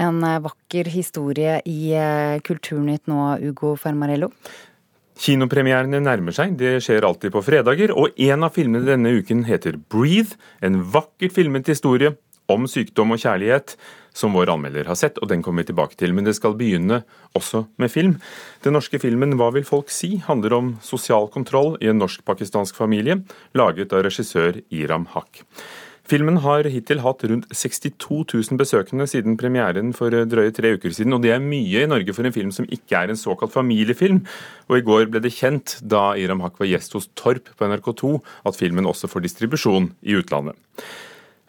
En vakker historie i Kulturnytt nå, Ugo Fermarello? Kinopremierene nærmer seg, det skjer alltid på fredager, og en av filmene denne uken heter 'Breathe', en vakkert filmet historie om sykdom og kjærlighet, som vår anmelder har sett, og den kommer vi tilbake til. Men det skal begynne også med film. Den norske filmen 'Hva vil folk si?' handler om sosial kontroll i en norsk-pakistansk familie, laget av regissør Iram Haq. Filmen har hittil hatt rundt 62 000 besøkende siden premieren for drøye tre uker siden, og det er mye i Norge for en film som ikke er en såkalt familiefilm. Og i går ble det kjent, da Iram Haq var gjest hos Torp på NRK2, at filmen også får distribusjon i utlandet.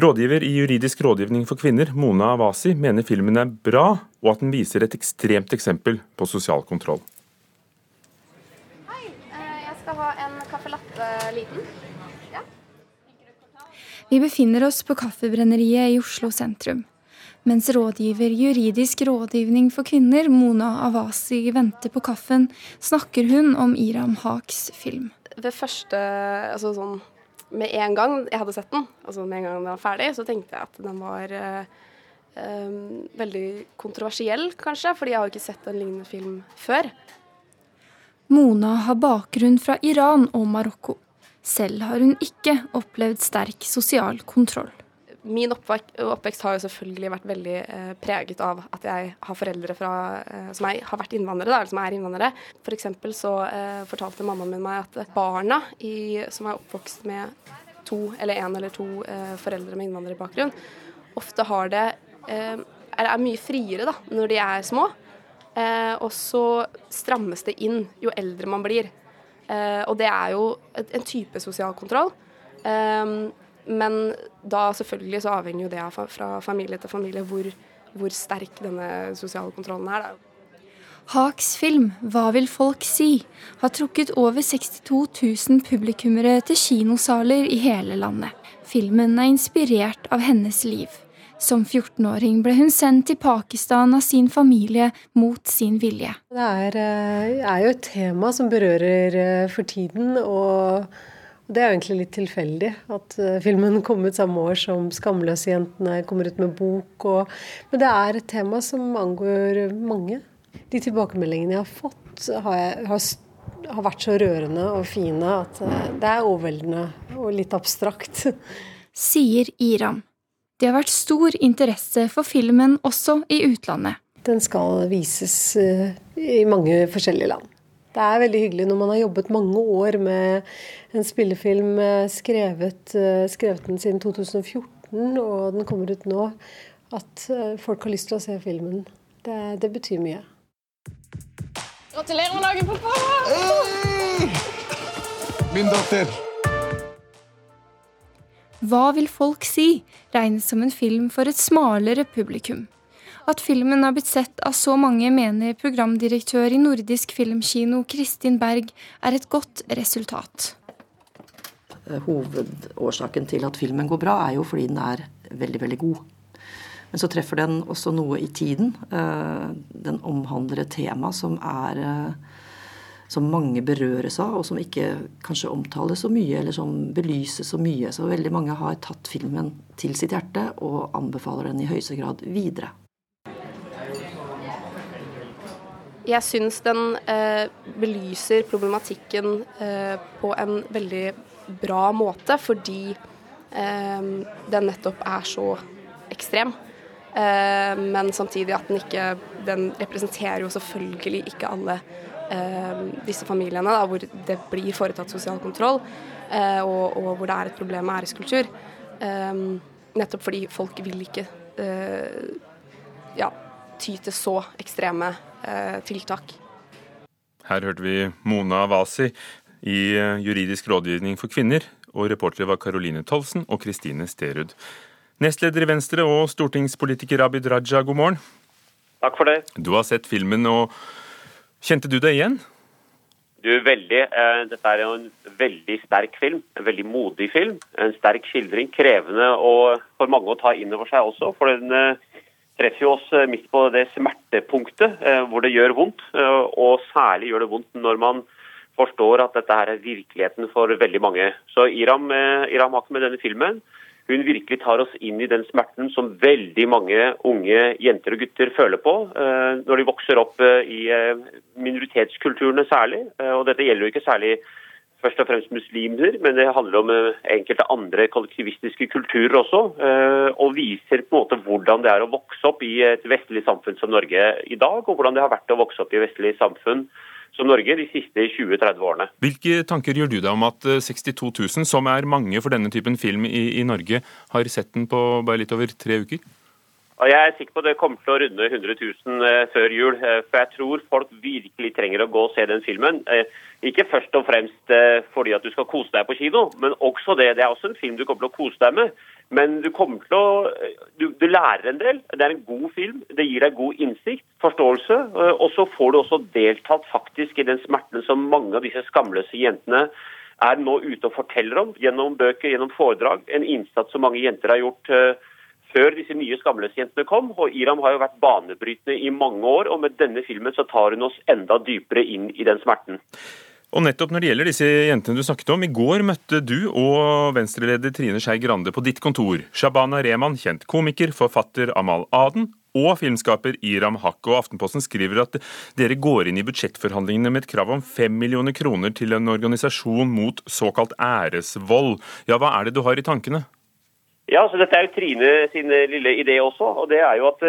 Rådgiver i Juridisk rådgivning for kvinner, Mona Awasi, mener filmen er bra, og at den viser et ekstremt eksempel på sosial kontroll. Hei, eh, jeg skal ha en caffè latte liten. Vi befinner oss på Kaffebrenneriet i Oslo sentrum. Mens rådgiver Juridisk rådgivning for kvinner, Mona Awasi, venter på kaffen, snakker hun om Iram Haks film. Ved første altså sånn med en gang jeg hadde sett den, altså med en gang den var ferdig, så tenkte jeg at den var uh, veldig kontroversiell, kanskje. Fordi jeg har ikke sett en lignende film før. Mona har bakgrunn fra Iran og Marokko. Selv har hun ikke opplevd sterk sosial kontroll min oppvekst har jo selvfølgelig vært veldig eh, preget av at jeg har foreldre fra, eh, som er, har vært innvandrere, da, eller som er innvandrere. For For så eh, fortalte mammaen min meg at barna i, som er oppvokst med to eller én eller to eh, foreldre med innvandrerbakgrunn, ofte har det er, er, mye friere da, når de er små. Og så strammes det inn jo eldre man blir. Og det er jo en type sosial kontroll. Um, men da selvfølgelig så avhenger jo det av fra familie til familie hvor, hvor sterk denne sosiale kontrollen er. Da. Haks film 'Hva vil folk si?' har trukket over 62 000 publikummere til kinosaler i hele landet. Filmen er inspirert av hennes liv. Som 14-åring ble hun sendt til Pakistan av sin familie mot sin vilje. Det er, eh, er jo et tema som berører eh, for tiden. og det er jo egentlig litt tilfeldig at uh, filmen kom ut samme år som 'Skamløse-jentene' kommer ut med bok. Og, men det er et tema som angår mange. De tilbakemeldingene jeg har fått, har, jeg, har, har vært så rørende og fine at det er overveldende og litt abstrakt. Sier Iram. Det har vært stor interesse for filmen også i utlandet. Den skal vises uh, i mange forskjellige land. Det er veldig hyggelig når man har jobbet mange år med en spillefilm, eh, skrevet, eh, skrevet den siden 2014, og den kommer ut nå, at eh, folk har lyst til å se filmen. Det, det betyr mye. Gratulerer med dagen, pappa! Hey! Min datter. Hva vil folk si? regnes som en film for et smalere publikum. At filmen har blitt sett av så mange, mener programdirektør i Nordisk Filmkino Kristin Berg er et godt resultat. Hovedårsaken til at filmen går bra, er jo fordi den er veldig, veldig god. Men så treffer den også noe i tiden. Eh, den omhandler et tema som er eh, som mange berøres av, og som ikke kanskje omtales så mye, eller som belyses så mye. Så veldig mange har tatt filmen til sitt hjerte og anbefaler den i høyeste grad videre. Jeg syns den eh, belyser problematikken eh, på en veldig bra måte, fordi eh, den nettopp er så ekstrem. Eh, men samtidig at den ikke Den representerer jo selvfølgelig ikke alle disse familiene da, hvor det blir foretatt sosial kontroll, eh, og, og, hvor det er et problem med æreskultur. nettopp fordi folk vil ikke ja, ty til så ekstreme eh, tiltak. Her hørte vi Mona Wasi i eh, Juridisk rådgivning for kvinner, og reportere var Caroline Tolsen og Kristine Sterud. Nestleder i Venstre og stortingspolitiker Abid Raja, god morgen. Takk for det. Du har sett filmen, og kjente du deg igjen? Du, veldig. Eh, dette er jo en veldig sterk film. En veldig modig film. En sterk skildring. Krevende og for mange å ta inn over seg også. For den treffer jo oss eh, midt på det smertepunktet eh, hvor det gjør vondt. Eh, og særlig gjør det vondt når man forstår at dette her er virkeligheten for veldig mange. Så Iram, Iram med denne filmen hun virkelig tar oss inn i den smerten som veldig mange unge jenter og gutter føler på eh, når de vokser opp eh, i eh, minoritetskulturene særlig. Og dette gjelder jo ikke særlig først og fremst muslimer, men det handler om enkelte andre kollektivistiske kulturer også. Og viser på en måte hvordan det er å vokse opp i et vestlig samfunn som Norge i dag, og hvordan det har vært å vokse opp i vestlig samfunn som Norge de siste 20-30 årene. Hvilke tanker gjør du deg om at 62 eh, 000, som er mange for denne typen film i, i Norge, har sett den på bare litt over tre uker? Og jeg er sikker på at det kommer til å runde 100 000 eh, før jul. Eh, for jeg tror folk virkelig trenger å gå og se den filmen. Ikke først og fremst fordi at du skal kose deg på kino, men også det. Det er også en film du kommer til å kose deg med. Men du kommer til å du, du, lærer en del. Det er en god film. Det gir deg god innsikt, forståelse. Og så får du også deltatt faktisk i den smerten som mange av disse skamløse jentene er nå ute og forteller om gjennom bøker, gjennom foredrag. En innsats som mange jenter har gjort før disse nye skamløsjentene kom. Og Iram har jo vært banebrytende i mange år, og med denne filmen så tar hun oss enda dypere inn i den smerten. Og nettopp når det gjelder disse jentene du snakket om, i går møtte du og venstreleder Trine Skei Grande på ditt kontor. Shabana Rehman, kjent komiker, forfatter Amal Aden og filmskaper Iram Haq. Og Aftenposten skriver at dere går inn i budsjettforhandlingene med et krav om fem millioner kroner til en organisasjon mot såkalt æresvold. Ja, hva er det du har i tankene? Ja, så Dette er jo Trine sin lille idé også. og det er jo at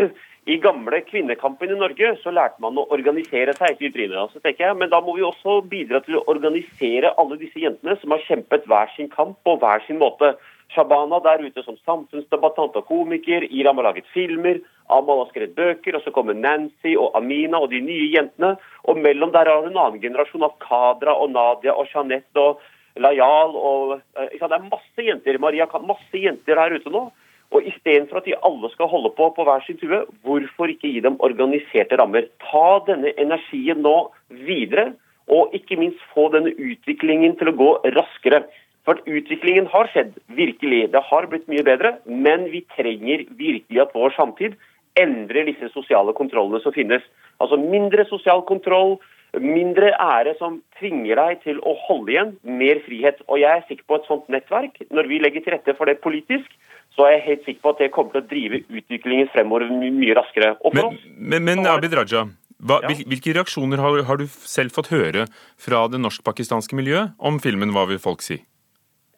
I gamle kvinnekampen i Norge så lærte man å organisere seg. til Trine. altså, tenker jeg, Men da må vi også bidra til å organisere alle disse jentene som har kjempet hver sin kamp på hver sin måte. Shabana der ute som samfunnsdebattant og komiker. Iram har laget filmer. Amal har skrevet bøker. Og så kommer Nancy og Amina og de nye jentene. Og mellom der har hun en annen generasjon av Kadra og Nadia og Jeanette og Layal. Og, eh, det er masse jenter Maria, masse jenter her ute nå. Og Istedenfor at de alle skal holde på på hver sin tue, hvorfor ikke gi dem organiserte rammer? Ta denne energien nå videre, og ikke minst få denne utviklingen til å gå raskere. For utviklingen har skjedd, virkelig. Det har blitt mye bedre. Men vi trenger virkelig at vår samtid endrer disse sosiale kontrollene som finnes. Altså mindre sosial kontroll, mindre ære som tvinger deg til å holde igjen, mer frihet. Og jeg er sikker på et sånt nettverk, når vi legger til rette for det politisk, så er jeg helt sikker på at det kommer til å drive utviklingen fremover mye raskere. men, men, men Abid Raja, hva, ja. hvilke reaksjoner har, har, du selv fått høre fra det norsk-pakistanske miljøet om filmen Hva vil folk si?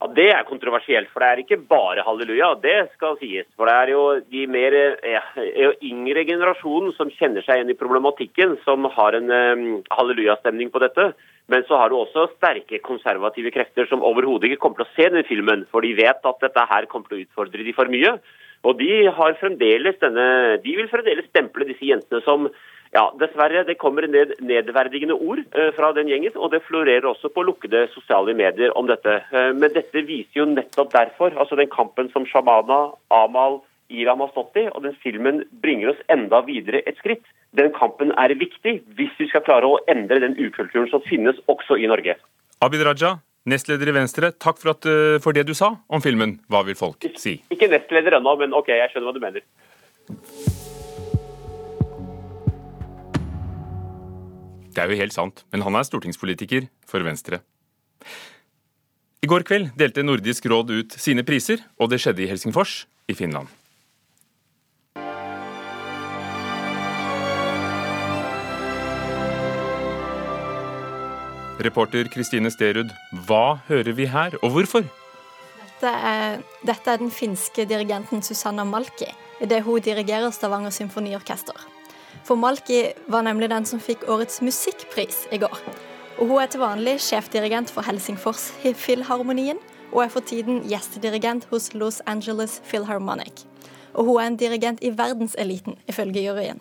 Ja, Det er kontroversielt, for det er ikke bare halleluja. Det skal sies. For det er jo de mer ja, yngre generasjonen som kjenner seg igjen i problematikken, som har en um, hallelujastemning på dette. Men så har du også sterke konservative krefter som overhodet ikke kommer til å se den filmen, for de vet at dette her kommer til å utfordre de for mye. Og de har denne, de vil fremdeles stemple disse jentene som ja, dessverre. Det kommer ned, nedverdigende ord eh, fra den gjengen, og det florerer også på lukkede sosiale medier om dette. Eh, men dette viser jo nettopp derfor, altså den kampen som Shamana, Amal, Iram har stått i, og den filmen bringer oss enda videre et skritt. Den kampen er viktig hvis vi skal klare å endre den ukulturen som finnes også i Norge. Abid Raja, nestleder i Venstre, takk for, at, eh, for det du sa om filmen 'Hva vil folk si'? Ikke nestleder ennå, men OK, jeg skjønner hva du mener. Det er jo helt sant, men han er stortingspolitiker for Venstre. I går kveld delte Nordisk råd ut sine priser, og det skjedde i Helsingfors i Finland. Reporter Kristine Sterud, hva hører vi her, og hvorfor? Dette er, dette er den finske dirigenten Susanna Malki idet hun dirigerer Stavanger Symfoniorkester. For Malki var nemlig den som fikk årets musikkpris i går. Og hun er til vanlig sjefdirigent for Helsingfors Filharmonien, og er for tiden gjestedirigent hos Los Angeles Philharmonic. Og hun er en dirigent i verdenseliten, ifølge juryen.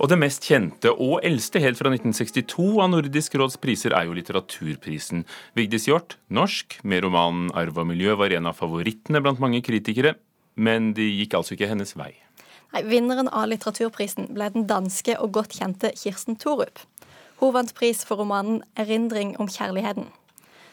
Og det mest kjente og eldste helt fra 1962 av Nordisk råds priser er jo litteraturprisen. Vigdis Hjorth, norsk, med romanen 'Arv og miljø' var en av favorittene blant mange kritikere, men de gikk altså ikke hennes vei. Nei, Vinneren av litteraturprisen ble den danske og godt kjente Kirsten Thorup. Hun vant pris for romanen 'Erindring om kjærligheten'.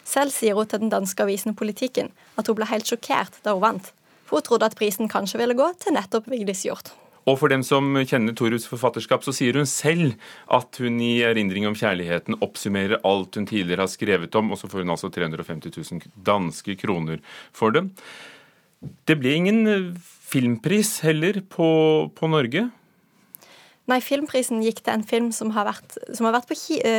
Selv sier hun til den danske avisen Politikken at hun ble helt sjokkert da hun vant, for hun trodde at prisen kanskje ville gå til nettopp Vigdis Hjorth. Og for dem som kjenner Torups forfatterskap, så sier hun selv at hun i erindring om kjærligheten oppsummerer alt hun tidligere har skrevet om, og så får hun altså 350 000 danske kroner for det. Det ble ingen filmpris heller på, på Norge? Nei, filmprisen gikk til en film som har vært, som har vært på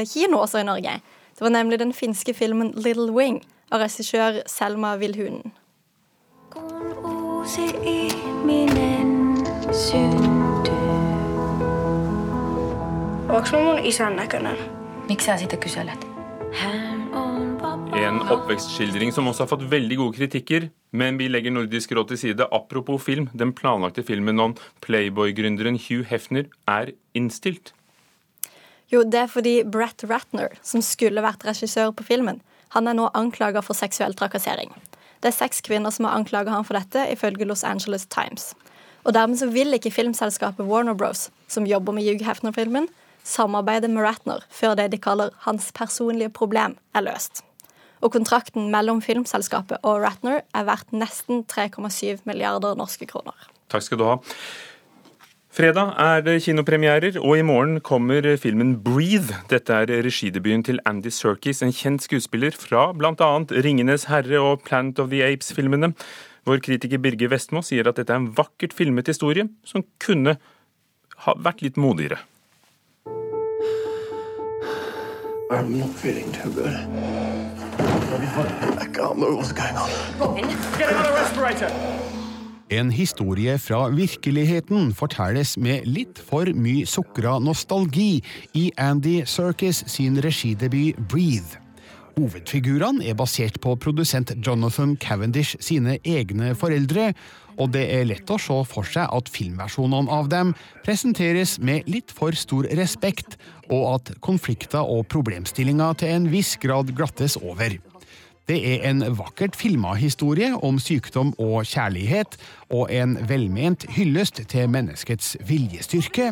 kino også i Norge. Det var nemlig den finske filmen 'Little Wing' av regissør Selma Vilhunen. Onko mun isän näköinen? Miksi sä sitä kyselet? En oppvekstskildring som også har fått veldig gode kritikker, men vi legger Nordisk råd til side. Apropos film, den planlagte filmen om Playboy-gründeren Hugh Hefner er innstilt. Jo, det er fordi Brett Ratner, som skulle vært regissør på filmen, han er nå anklaga for seksuell trakassering. Det er seks kvinner som har anklaga han for dette, ifølge Los Angeles Times. Og Dermed så vil ikke filmselskapet Warner Bros., som jobber med Hugh Hefner-filmen, samarbeide med Ratner før det de kaller hans personlige problem, er løst. Og kontrakten mellom filmselskapet og Ratner er verdt nesten 3,7 milliarder norske kroner. Takk skal du ha. Fredag er det kinopremierer, og i morgen kommer filmen 'Breathe'. Dette er regidebuten til Andy Serkis, en kjent skuespiller fra bl.a. 'Ringenes herre' og 'Planet of the Apes'-filmene. Vår kritiker Birger Vestmo sier at dette er en vakkert filmet historie som kunne ha vært litt modigere. I'm not feeling too good. En historie fra virkeligheten fortelles med litt for mye sukra nostalgi i Andy Circus sin regidebut Breathe. Hovedfigurene er basert på produsent Jonathan Cavendish sine egne foreldre, og det er lett å se for seg at filmversjonene av dem presenteres med litt for stor respekt, og at konflikter og problemstillinger til en viss grad glattes over. Det er en vakkert filma historie om sykdom og kjærlighet, og en velment hyllest til menneskets viljestyrke,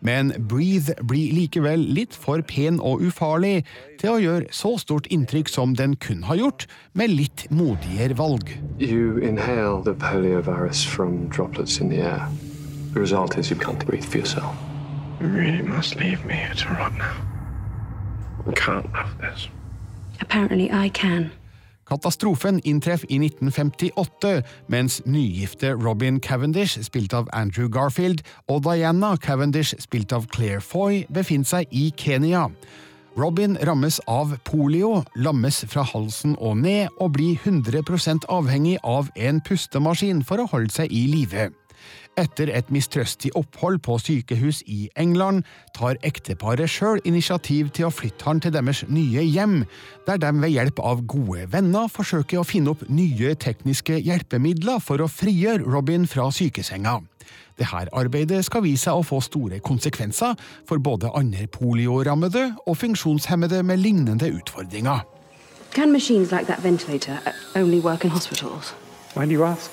men Breathe blir likevel litt for pen og ufarlig til å gjøre så stort inntrykk som den kun har gjort, med litt modigere valg. You inhale the poliovirus from droplets in the air. The result is you can't breathe for yourself. You really must leave me here to rot now. I can't love this. Apparently I can. Katastrofen inntreff i 1958, mens nygifte Robin Cavendish, spilt av Andrew Garfield, og Diana Cavendish, spilt av Claire Foy, befinner seg i Kenya. Robin rammes av polio, lammes fra halsen og ned, og blir 100% avhengig av en pustemaskin for å holde seg i live. Etter et mistrøstig opphold på sykehus i England tar ekteparet sjøl initiativ til å flytte han til deres nye hjem, der de ved hjelp av gode venner forsøker å finne opp nye tekniske hjelpemidler for å frigjøre Robin fra sykesenga. Dette arbeidet skal vise seg å få store konsekvenser for både andre poliorammede og funksjonshemmede med lignende utfordringer. Can machines like that ventilator only work in hospitals? Why do you ask?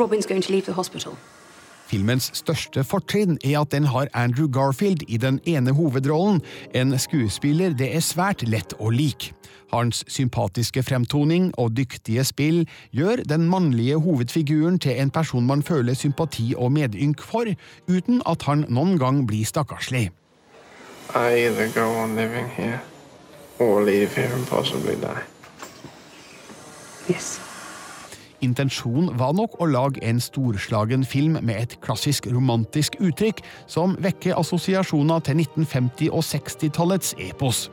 Robin's going to leave the hospital. Filmens største fortrinn er at den har Andrew Garfield i den ene hovedrollen, en skuespiller det er svært lett å like. Hans sympatiske fremtoning og dyktige spill gjør den mannlige hovedfiguren til en person man føler sympati og medynk for, uten at han noen gang blir stakkarslig. I either go on living here or leave here and possibly die. Yes. Intensjonen var nok å lage en storslagen film med et klassisk romantisk uttrykk som vekker assosiasjoner til 1950- og 60-tallets epos.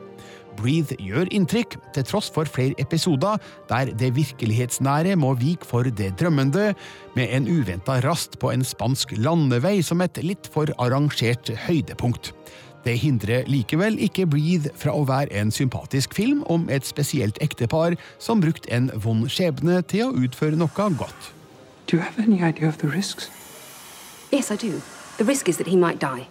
Breathe gjør inntrykk, til tross for flere episoder der det virkelighetsnære må vike for det drømmende, med en uventa rast på en spansk landevei som et litt for arrangert høydepunkt. Det hindrer likevel ikke Breathe fra å være en sympatisk film om et spesielt ektepar som brukte en vond skjebne til å utføre noe godt. Do you have any idea of the risks? Yes, I do. The risk is that he might die.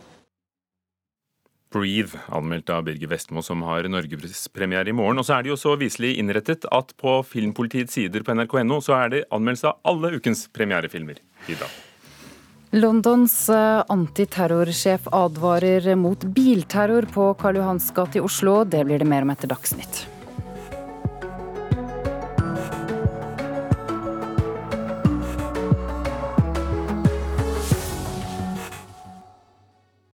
Breathe, anmeldt av Birger Vestmo, som har norgespremiere i morgen. Og så er det jo så viselig innrettet at på Filmpolitiets sider på nrk.no så er det anmeldelse av alle ukens premierefilmer i dag. Londons eh, antiterrorsjef advarer mot bilterror på Karl Johans gate i Oslo. Det blir det mer om etter Dagsnytt.